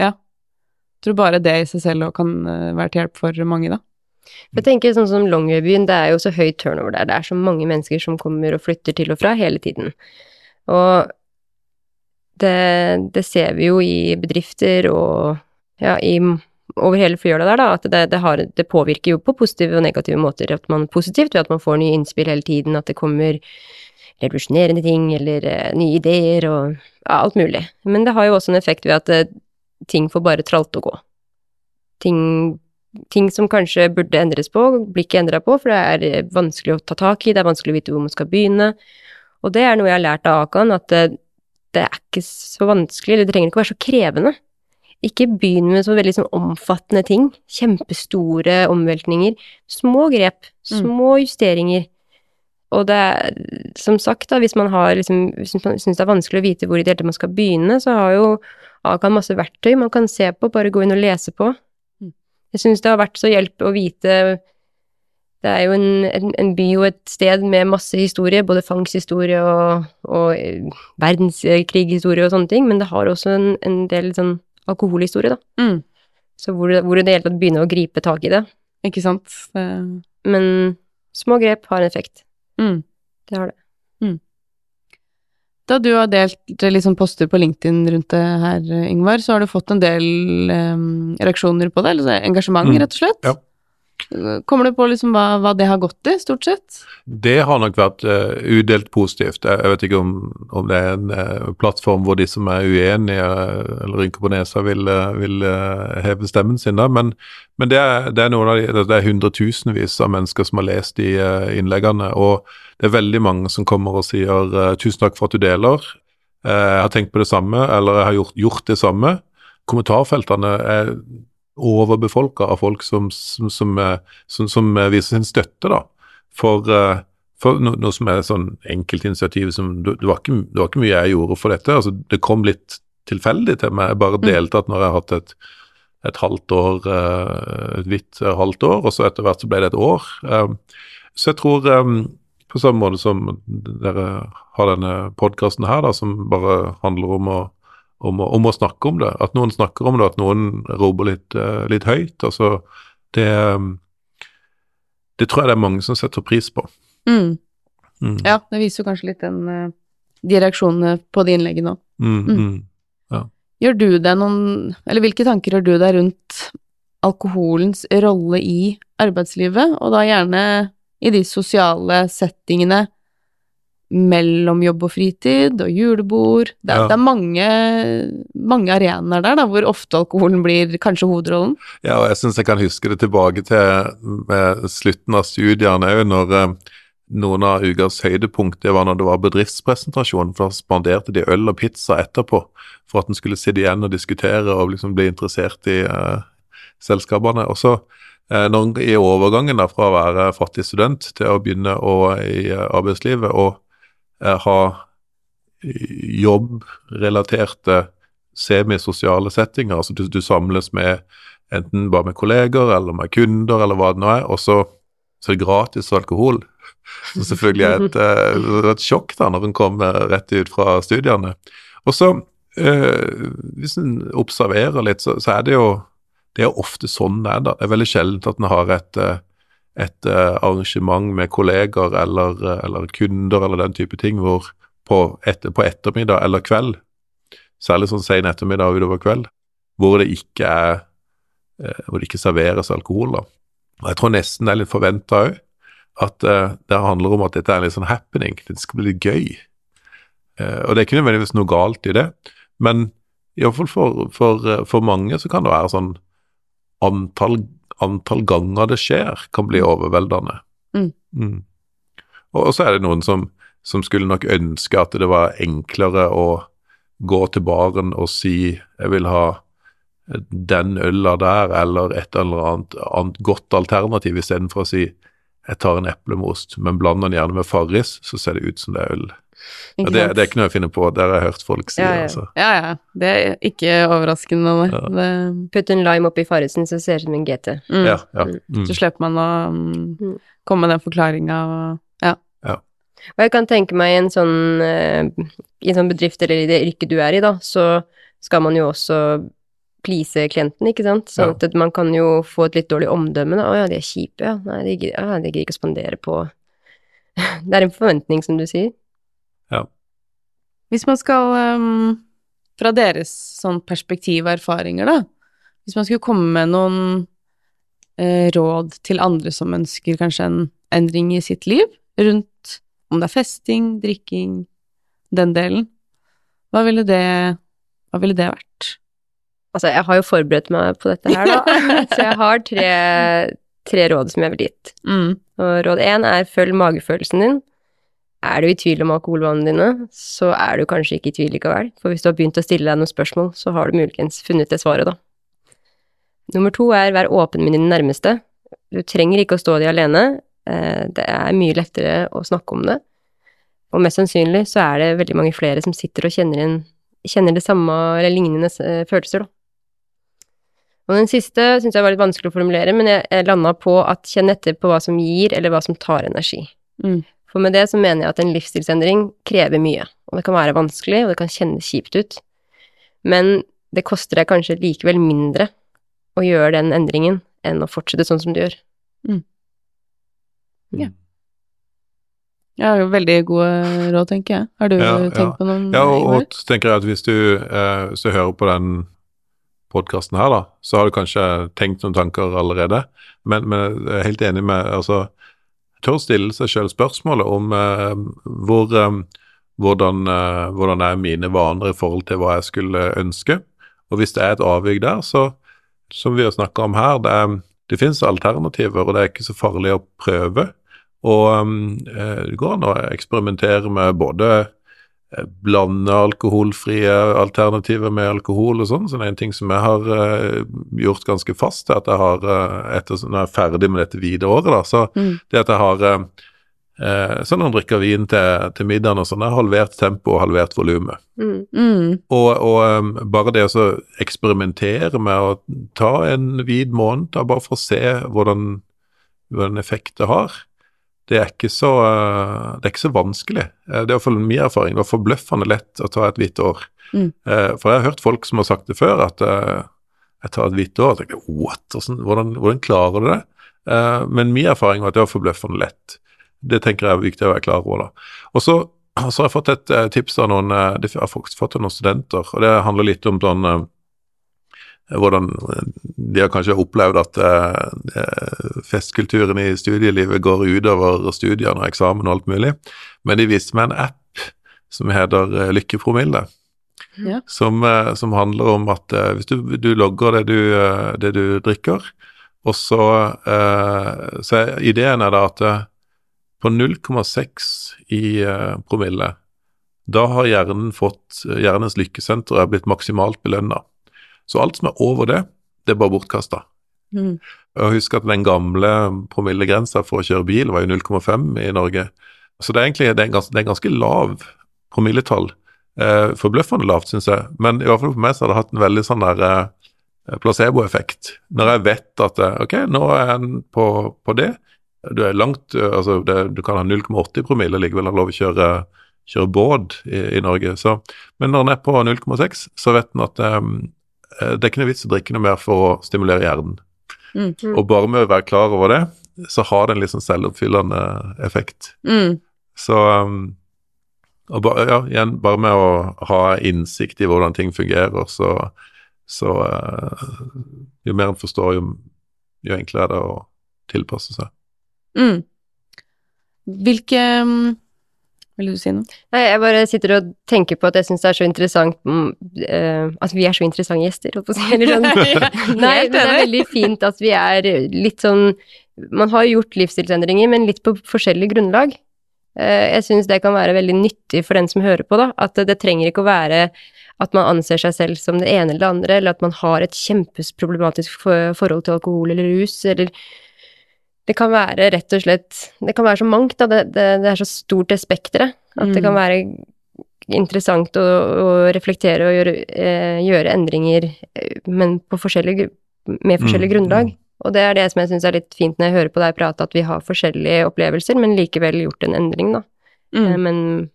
Ja. Jeg tror bare det i seg selv kan eh, være til hjelp for mange, da. Jeg tenker sånn som Longyearbyen, det er jo så høy turnover der. Det er så mange mennesker som kommer og flytter til og fra hele tiden. Og det, det ser vi jo i bedrifter og ja, i over hele fjøla der, da, at det, det, har, det, påvirker jo på positive og negative måter. At man positivt ved at man får nye innspill hele tiden, at det kommer revolusjonerende ting eller uh, nye ideer og ja, alt mulig. Men det har jo også en effekt ved at uh, ting får bare tralte og gå. Ting, ting, som kanskje burde endres på, blir ikke endra på, for det er eh, vanskelig å ta tak i, det er vanskelig å vite hvor man skal begynne. Og det er noe jeg har lært av Akan, at uh, det er ikke så vanskelig, eller det trenger ikke å være så krevende ikke begynn med så veldig sånn omfattende ting. Kjempestore omveltninger. Små grep. Mm. Små justeringer. Og det er som sagt, da, hvis man har liksom syns det er vanskelig å vite hvor i det hele man skal begynne, så har jo Akan masse verktøy man kan se på, bare gå inn og lese på. Mm. Jeg syns det har vært så hjelp å vite det er jo en, en, en, by og et sted med masse historie, både fangsthistorie og, og verdenskrighistorie og sånne ting, men det har også en, en del sånn alkoholhistorie, da. Mm. Så hvor, hvor det i det hele tatt begynner å gripe tak i det. Ikke sant. Det... Men små grep har en effekt. Mm. Det har det. Mm. Da du har delt liksom poster på LinkedIn rundt det her, Ingvar, så har du fått en del um, reaksjoner på det, eller engasjement, mm. rett og slett? Ja. Kommer du på liksom hva, hva, det har gått i, stort sett? Det har nok vært uh, udelt positivt. Jeg, vet ikke om, om, det er en uh, plattform hvor de som er uenige uh, eller rynker på nesa, vil, vil heve stemmen sin, da. Men, men det, er, det, er, noen av de, det er hundretusenvis av mennesker som har lest de innleggene. Og det er veldig mange som kommer og sier 'tusen takk for at du deler'. jeg har tenkt på det samme, eller jeg har gjort, gjort det samme. Kommentarfeltene er overbefolka av folk som, som, som, eh, som, eh, viser sin støtte da, for, eh, for noe, som er sånn enkeltinitiativ som det, var ikke, det var ikke mye jeg gjorde for dette. altså Det kom litt tilfeldig til meg. Jeg bare Mm. deltatt når jeg har hatt et, et halvt år, et hvitt halvt år, og så etter hvert så ble det et år. Så jeg tror, på samme måte som dere har denne podkasten her, da, som bare handler om å, om, å, om å snakke om det, at noen snakker om det, at noen roper litt, eh, litt høyt. altså det, det tror jeg det er mange som setter pris på. Mm. Mm. Ja, det viser jo kanskje litt den eh, de reaksjonene på de innleggene nå. Mm, Mm. mm. Gjør du deg noen Eller hvilke tanker gjør du deg rundt alkoholens rolle i arbeidslivet, og da gjerne i de sosiale settingene mellom jobb og fritid og julebord? Det er, Ja. det er mange, mange arenaer der da, hvor ofte alkoholen blir kanskje hovedrollen. Ja, og jeg syns jeg kan huske det tilbake til med slutten av studiene òg, når eh, noen av ukas høydepunkt det var når det var bedriftspresentasjon, for da spanderte de øl og pizza etterpå for at en skulle sitte igjen og diskutere og liksom bli interessert i eh, selskapene. Og så eh, når, i overgangen da, fra å være fattig student til å begynne å, i eh, arbeidslivet og eh, ha jobbrelaterte semisosiale settinger, altså du, du samles med enten bare med kolleger eller med kunder eller hva det nå er, og så, er det gratis alkohol. Så selvfølgelig er et, eh, det et sjokk da når en kom eh, rett ut fra studiene. Og så, eh, hvis en observerer litt, så, så er det jo det er ofte sånn det er. da. Det er veldig sjelden at en har et, eh, et eh, arrangement med kolleger eller, eh, eller kunder eller den type ting hvor på, etter, på ettermiddag eller kveld, særlig sånn sen ettermiddag og utover kveld, hvor det ikke er eh, hvor det ikke serveres alkohol. da. Og Jeg tror nesten det er litt forventa òg, at det handler om at dette er en litt sånn happening. Det skal bli litt gøy. Og det er ikke nødvendigvis noe galt i det, men iallfall for, for, for mange så kan det være sånn antall, antall ganger det skjer, kan bli overveldende. Mm. Mm. Og, så er det noen som, som skulle nok ønske at det var enklere å gå til baren og si 'jeg vil ha den øla der', eller et eller annet, annet godt alternativ, istedenfor å si 'jeg tar en eplemost, men blander den gjerne med Farris', så ser det ut som det er øl. Ja, det, det er ikke noe jeg finner på, det har jeg hørt folk si. Ja, ja. altså. Ja, ja. Det er ikke overraskende. Ja. Det, Putt en lime oppi Farrisen, så ser det ut som en GT. mm. Ja, ja. Mm. Så slipper man å mm, Mm. komme med den forklaringa og Ja. Og jeg kan tenke meg i en sånn, uh, i en sånn bedrift eller i det yrket du er i, da, så skal man jo også please klienten, ikke sant? Sånn Ja. at man kan jo få et litt dårlig omdømme. da. Å ja, de er kjipe, ja. Nei, de gidder ja, de gidder ikke å spandere på Det er en forventning, som du sier. Hvis man skal, um, fra deres sånn perspektiv og erfaringer, da, hvis man skulle komme med noen uh, råd til andre som ønsker kanskje en endring i sitt liv, rundt om det er festing, drikking, den delen, hva ville det, hva ville det vært? Altså, jeg har jo forberedt meg på dette her, da. så jeg har tre, tre råd som jeg ville gitt. Mm. Og råd én er følg magefølelsen din. Er du i tvil om alkoholvanene dine, så er du kanskje ikke i tvil likevel. For hvis du har begynt å stille deg noen spørsmål, så har du muligens funnet det svaret, da. Nummer to er vær åpen med dine nærmeste. Du trenger ikke å stå de alene. Eh, Det er mye lettere å snakke om det. Og mest sannsynlig så er det veldig mange flere som sitter og kjenner, inn, kjenner det samme eller lignende eh, følelser, da. Og den siste syns jeg var litt vanskelig å formulere, men jeg, jeg landa på at kjenn etter på hva som gir, eller hva som tar energi. Mm. For med det så mener jeg at en livsstilsendring krever mye, og det kan være vanskelig, og det kan kjennes kjipt ut, men det koster deg kanskje likevel mindre å gjøre den endringen enn å fortsette sånn som du gjør. Mm. Ja, Jeg har jo veldig gode råd, tenker jeg. Har du Ja, tenkt ja. på noen? Ja, og, og tenker jeg at hvis du, eh, hvis du hører på den podkasten her, da, så har du kanskje tenkt noen tanker allerede. Men, men jeg er helt enig med altså, Tør stille seg selv spørsmålet om eh, hvor, eh, hvordan, eh, hvordan er mine vaner i forhold til hva jeg skulle ønske. Og hvis det er et avvik der, så som vi har snakka om her, det, det finnes alternativer, og det er ikke så farlig å prøve. Og eh, det går an å eksperimentere med både blande alkoholfrie alternativer med alkohol og sånn. Så det er en ting som jeg har uh, gjort ganske fast, er at jeg har, uh, etter når jeg er ferdig med dette videre året, da, så Mm. det at jeg har uh, Eh, så når han drikker vin til, til middagen og sånn, er halvert tempo og halvert volumet. Mm. Mm. Og, og um, bare det å eksperimentere med å ta en hvit måned, da bare for å se hvordan, hvordan effekt det har, det er ikke så, uh, det er ikke så vanskelig. Eh, Det er iallfall min erfaring. Det var forbløffende lett å ta et hvitt år. Mm. Eh, for jeg har hørt folk som har sagt det før, at eh, jeg tar et hvitt år. og tenker What? Hvordan, hvordan, klarer du det? Eh, men min erfaring var at det var forbløffende lett. Det tenker jeg er viktig å være klar over. da. Og så, har jeg fått et eh, tips av noen eh, Jeg har fått av noen studenter, og det handler litt om sånn eh, hvordan de har kanskje opplevd at eh, festkulturen i studielivet går utover studiene og eksamen og alt mulig. Men de viste meg en app som heter eh, Lykkepromille. Ja. Som, eh, som handler om at eh, hvis du, du logger det du, det du drikker, og så, eh, så er ideen er da at på 0,6 i promille, da har hjernen fått Hjernens lykkesenter er blitt maksimalt belønna. Så alt som er over det, det er bare bortkasta. Mm. Husk at den gamle promillegrensa for å kjøre bil var jo 0,5 i Norge. Så det er egentlig det er en ganske, det er en ganske lav promilletall. Eh, forbløffende lavt, syns jeg. Men i hvert fall for meg så har det hatt en veldig sånn der eh, placeboeffekt. Når jeg vet at eh, ok, nå er jeg på, på det. Du er langt eh, Altså, det, du kan ha 0,8 i promille og likevel ha lov å kjøre, kjøre båt i, i Norge. Så, men når den er på 0,6, så vet den at eh, det er ikke noe vits å drikke noe mer for å stimulere hjernen. Mm. Og bare med å være klar over det, så har det en litt sånn selvoppfyllende effekt. Mm. Så um, og ba, ja, igjen, bare med å ha innsikt i hvordan ting fungerer, så, så uh, Jo mer en forstår, jo, jo enklere er det å tilpasse seg. Mm. Hvilke mm, Vil du si noe? Nei, jeg bare sitter og tenker på at jeg syns det er så interessant mm, uh, At vi er så interessante gjester, holdt på å si. Eller sånn. Nei, men det er veldig fint at vi er litt sånn Man har gjort livsstilsendringer, men litt på forskjellig grunnlag. Uh, Jeg syns det kan være veldig nyttig for den som hører på, da. At det trenger ikke å være at man anser seg selv som det ene eller det andre, eller at man har et kjempeproblematisk for- forhold til alkohol eller rus, eller det kan være rett og slett Det kan være så mangt, da. Det, det, det er så stort det spekteret. At det Mm. kan være interessant å, å reflektere og gjøre, eh, gjøre endringer, eh, men på forskjellig, med forskjellig Mm, grunnlag. Og det er det som jeg syns er litt fint når jeg hører på deg prate, at vi har forskjellige opplevelser, men likevel gjort en endring, da. Eh, Mm. Men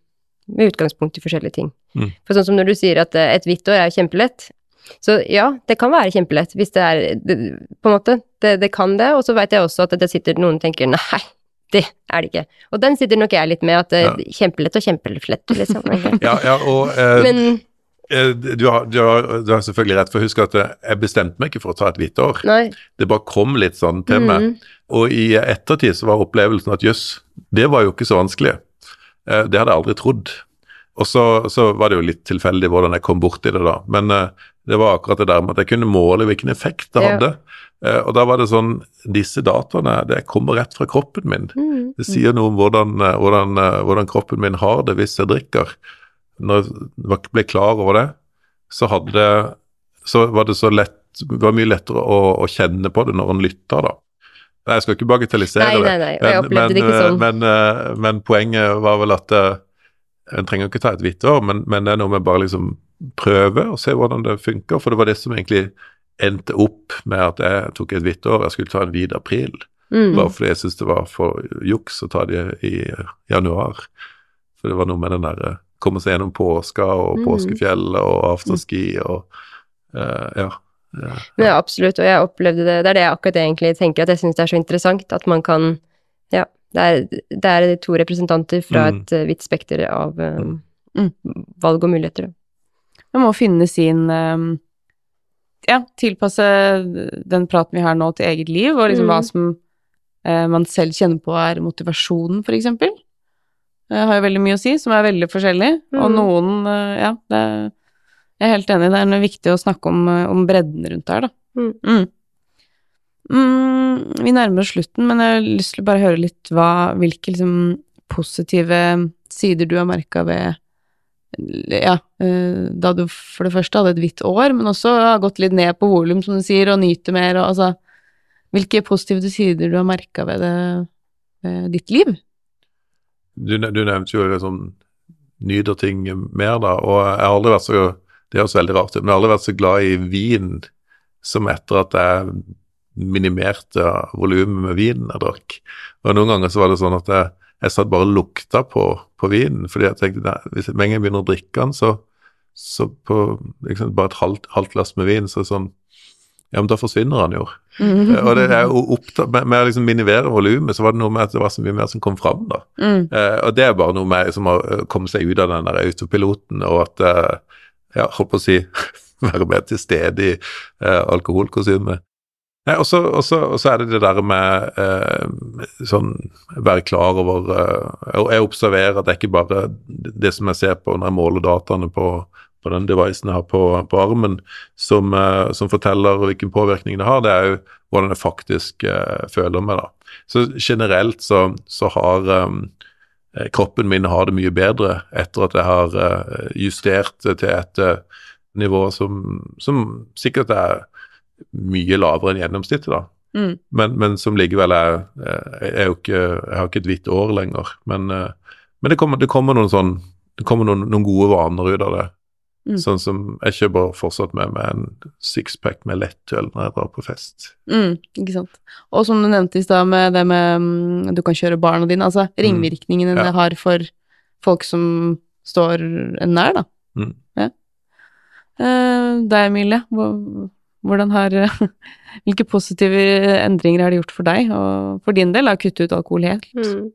med utgangspunkt i forskjellige ting. Mm. For sånn som når du sier at eh, et hvitt år er kjempelett, så ja, det kan være kjempelett hvis det er det, På en måte, det, det kan det, og så veit jeg også at det sitter noen tenker nei, det er det ikke. Og den sitter nok jeg litt med, at eh, Ja. kjempelett og kjempelett, liksom. Ja, ja og eh, Men eh, du, har, du, har, du har selvfølgelig rett, for husk at eh, jeg bestemte meg ikke for å ta et hvitt år. nei. Det bare kom litt sånn til meg. Mm, Og i ettertid så var opplevelsen at jøss, det var jo ikke så vanskelig. Eh, Det hadde jeg aldri trodd. Og så, så var det jo litt tilfeldig hvordan jeg kom borti det da. Men eh, det var akkurat det der med at jeg kunne måle hvilken effekt det Ja. hadde. Eh, og da var det sånn Disse dataene, det kommer rett fra kroppen min. mm, Det sier noe om hvordan, eh, hvordan, eh, hvordan kroppen min har det hvis jeg drikker. Når jeg ble klar over det, så hadde det Så var det så lett Det var mye lettere å, å kjenne på det når en lytter, da. Nei, Jeg skal ikke bagatellisere Nei, det. nei, nei, og jeg opplevde det ikke sånn. Men, men poenget var vel at en trenger ikke ta et hvitt år, men, men det er noe med bare liksom prøve og se hvordan det funker. For det var det som egentlig endte opp med at jeg tok et hvitt år. Jeg skulle ta en hvit april. mm. Bare fordi jeg syntes det var for juks å ta det i januar. For det var noe med den der komme seg gjennom påska og Mm. påskefjellet og afterski og uh, ja. ja. ja. ja, absolutt, og jeg opplevde det Det er det jeg akkurat egentlig tenker, at jeg syns det er så interessant at man kan Ja, det er, det er to representanter fra Mm. et hvitt vidt spekter av um, Mm. valg og muligheter. Man må finne sin eh, Ja, tilpasse den praten vi har nå til eget liv, og liksom Mm. hva som eh, man selv kjenner på er motivasjonen, for eksempel. Det har jo veldig mye å si, som er veldig forskjellig. Og Mm. noen eh, Ja, det jeg er helt enig. Det er viktig å snakke om, eh, om bredden rundt her, da. Mm. Mm. Mm, vi nærmer oss slutten, men jeg har lyst til å bare høre litt hva, hvilke liksom, positive sider du har merka ved ja, eh, da du for det første hadde et hvitt år, men også har gått litt ned på volum, som du sier, og nyter mer, og altså Hvilke positive sider du har merka ved ved ditt liv? du, du nevnte jo liksom nyter ting mer, da, og jeg har aldri vært så det høres veldig rart ut, men jeg har aldri vært så glad i vin som etter at jeg minimerte volumet med vinen jeg drakk. Og Noen ganger så var det sånn at jeg, jeg satt bare og lukta på, på vinen, fordi jeg tenkte nei, hvis med en gang jeg begynner å drikke den, så, så på liksom, bare et halvt, halvt glass med vin, så sånn ja, men da forsvinner han jo. Mm. og det er jo opptatt, med, med å liksom minimere volumet, så var det noe med at det var så mye mer som kom fram, da. Mm. Eh, og det er bare noe med som har eh, kommet seg ut av den der autopiloten, og at eh, ja, holdt på å si være mer til stede i eh, alkoholkonsumet. Og så er det det der med eh, sånn være klar over eh, Jeg observerer at det er ikke bare det som jeg ser på når jeg måler dataene på, på den devicen jeg har på, på armen, som, eh, som, forteller hvilken påvirkning det har. Det er jo hvordan jeg faktisk eh, føler meg, da. Så generelt så, så har um, kroppen min har det mye bedre etter at jeg har uh, justert til et nivå som, som sikkert er mye lavere enn gjennomsnittet, da. Mm. Men, men, som likevel er, er jo ikke Jeg har ikke et hvitt år lenger. Men, eh, men det, kommer, det, kommer, noen sånn Det kommer noen, noen gode vaner ut av det. Mm. Sånn som Jeg kjøper fortsatt med meg en sixpack med lettøl når jeg drar på fest. Mm, ikke sant. Og som du nevnte i stad med det med mm, du kan kjøre barna dine, altså mm. ja. det har for folk som står nær, da. Mm. Ja. Eh, deg, Emilie, hvordan har Hvilke positive endringer har det gjort for deg og for din del å kutte ut alkohol helt? Mm.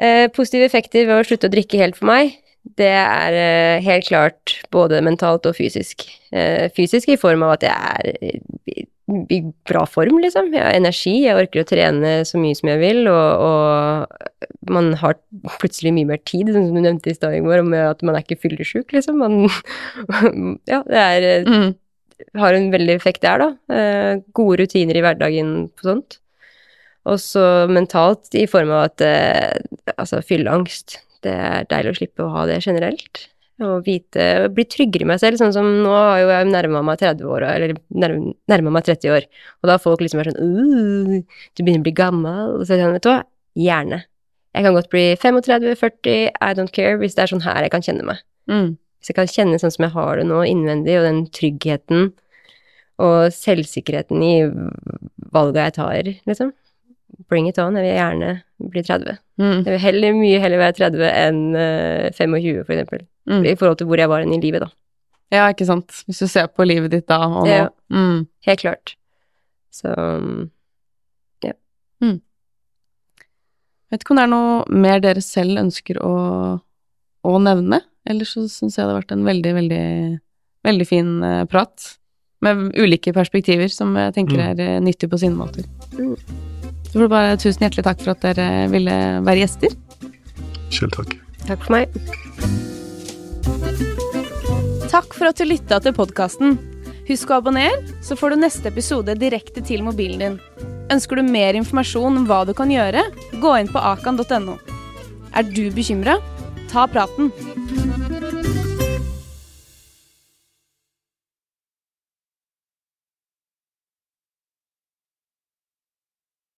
Eh, positive effekter ved å slutte å drikke helt for meg, det er eh, helt klart både mentalt og fysisk. Eh, fysisk i form av at jeg er i bra form, liksom. Jeg har energi, jeg orker å trene så mye som jeg vil, og, og man har plutselig mye mer tid, som du nevnte i stad, Ingvor, om at man er ikke fyllesjuk, liksom. Man Ja, det er eh, mm har en veldig effekt der, da. Eh, gode rutiner i hverdagen på sånt. Og så mentalt i form av at eh, altså fylleangst. Det er deilig å slippe å ha det generelt. Og vite Bli tryggere i meg selv. Sånn som nå har jo jeg nærma meg 30 år, eller nærma meg 30 år. Og da har folk liksom vært sånn Du begynner å bli gammel. Og så er det sånn, vet du hva, gjerne. Jeg kan godt bli 35-40, I don't care, hvis det er sånn her jeg kan kjenne meg. Mm. Hvis jeg kan kjenne sånn som jeg har det nå innvendig, og den tryggheten og selvsikkerheten i valga jeg tar, liksom. Bring it on. Jeg vil gjerne bli 30. Mm. Jeg vil heller, mye heller være 30 enn uh, 25, for eksempel. Mm. I forhold til hvor jeg var i livet, da. Ja, ikke sant. Hvis du ser på livet ditt da og nå. Ja, mm. helt klart. Så ja. Mm. Vet ikke om det er noe mer dere selv ønsker å, å nevne? Ellers så syns jeg det har vært en veldig, veldig, veldig fin uh, prat. Med ulike perspektiver som jeg tenker mm. er mm. nyttig på sine måter. Mm. Så får du bare tusen hjertelig takk for at dere ville være gjester. Selv takk. Takk for meg. Takk for at du lytta til podkasten. Husk å abonnere, så får du neste episode direkte til mobilen din. Ønsker du mer informasjon om hva du kan gjøre, gå inn på akan.no. Er du bekymra? Ta praten.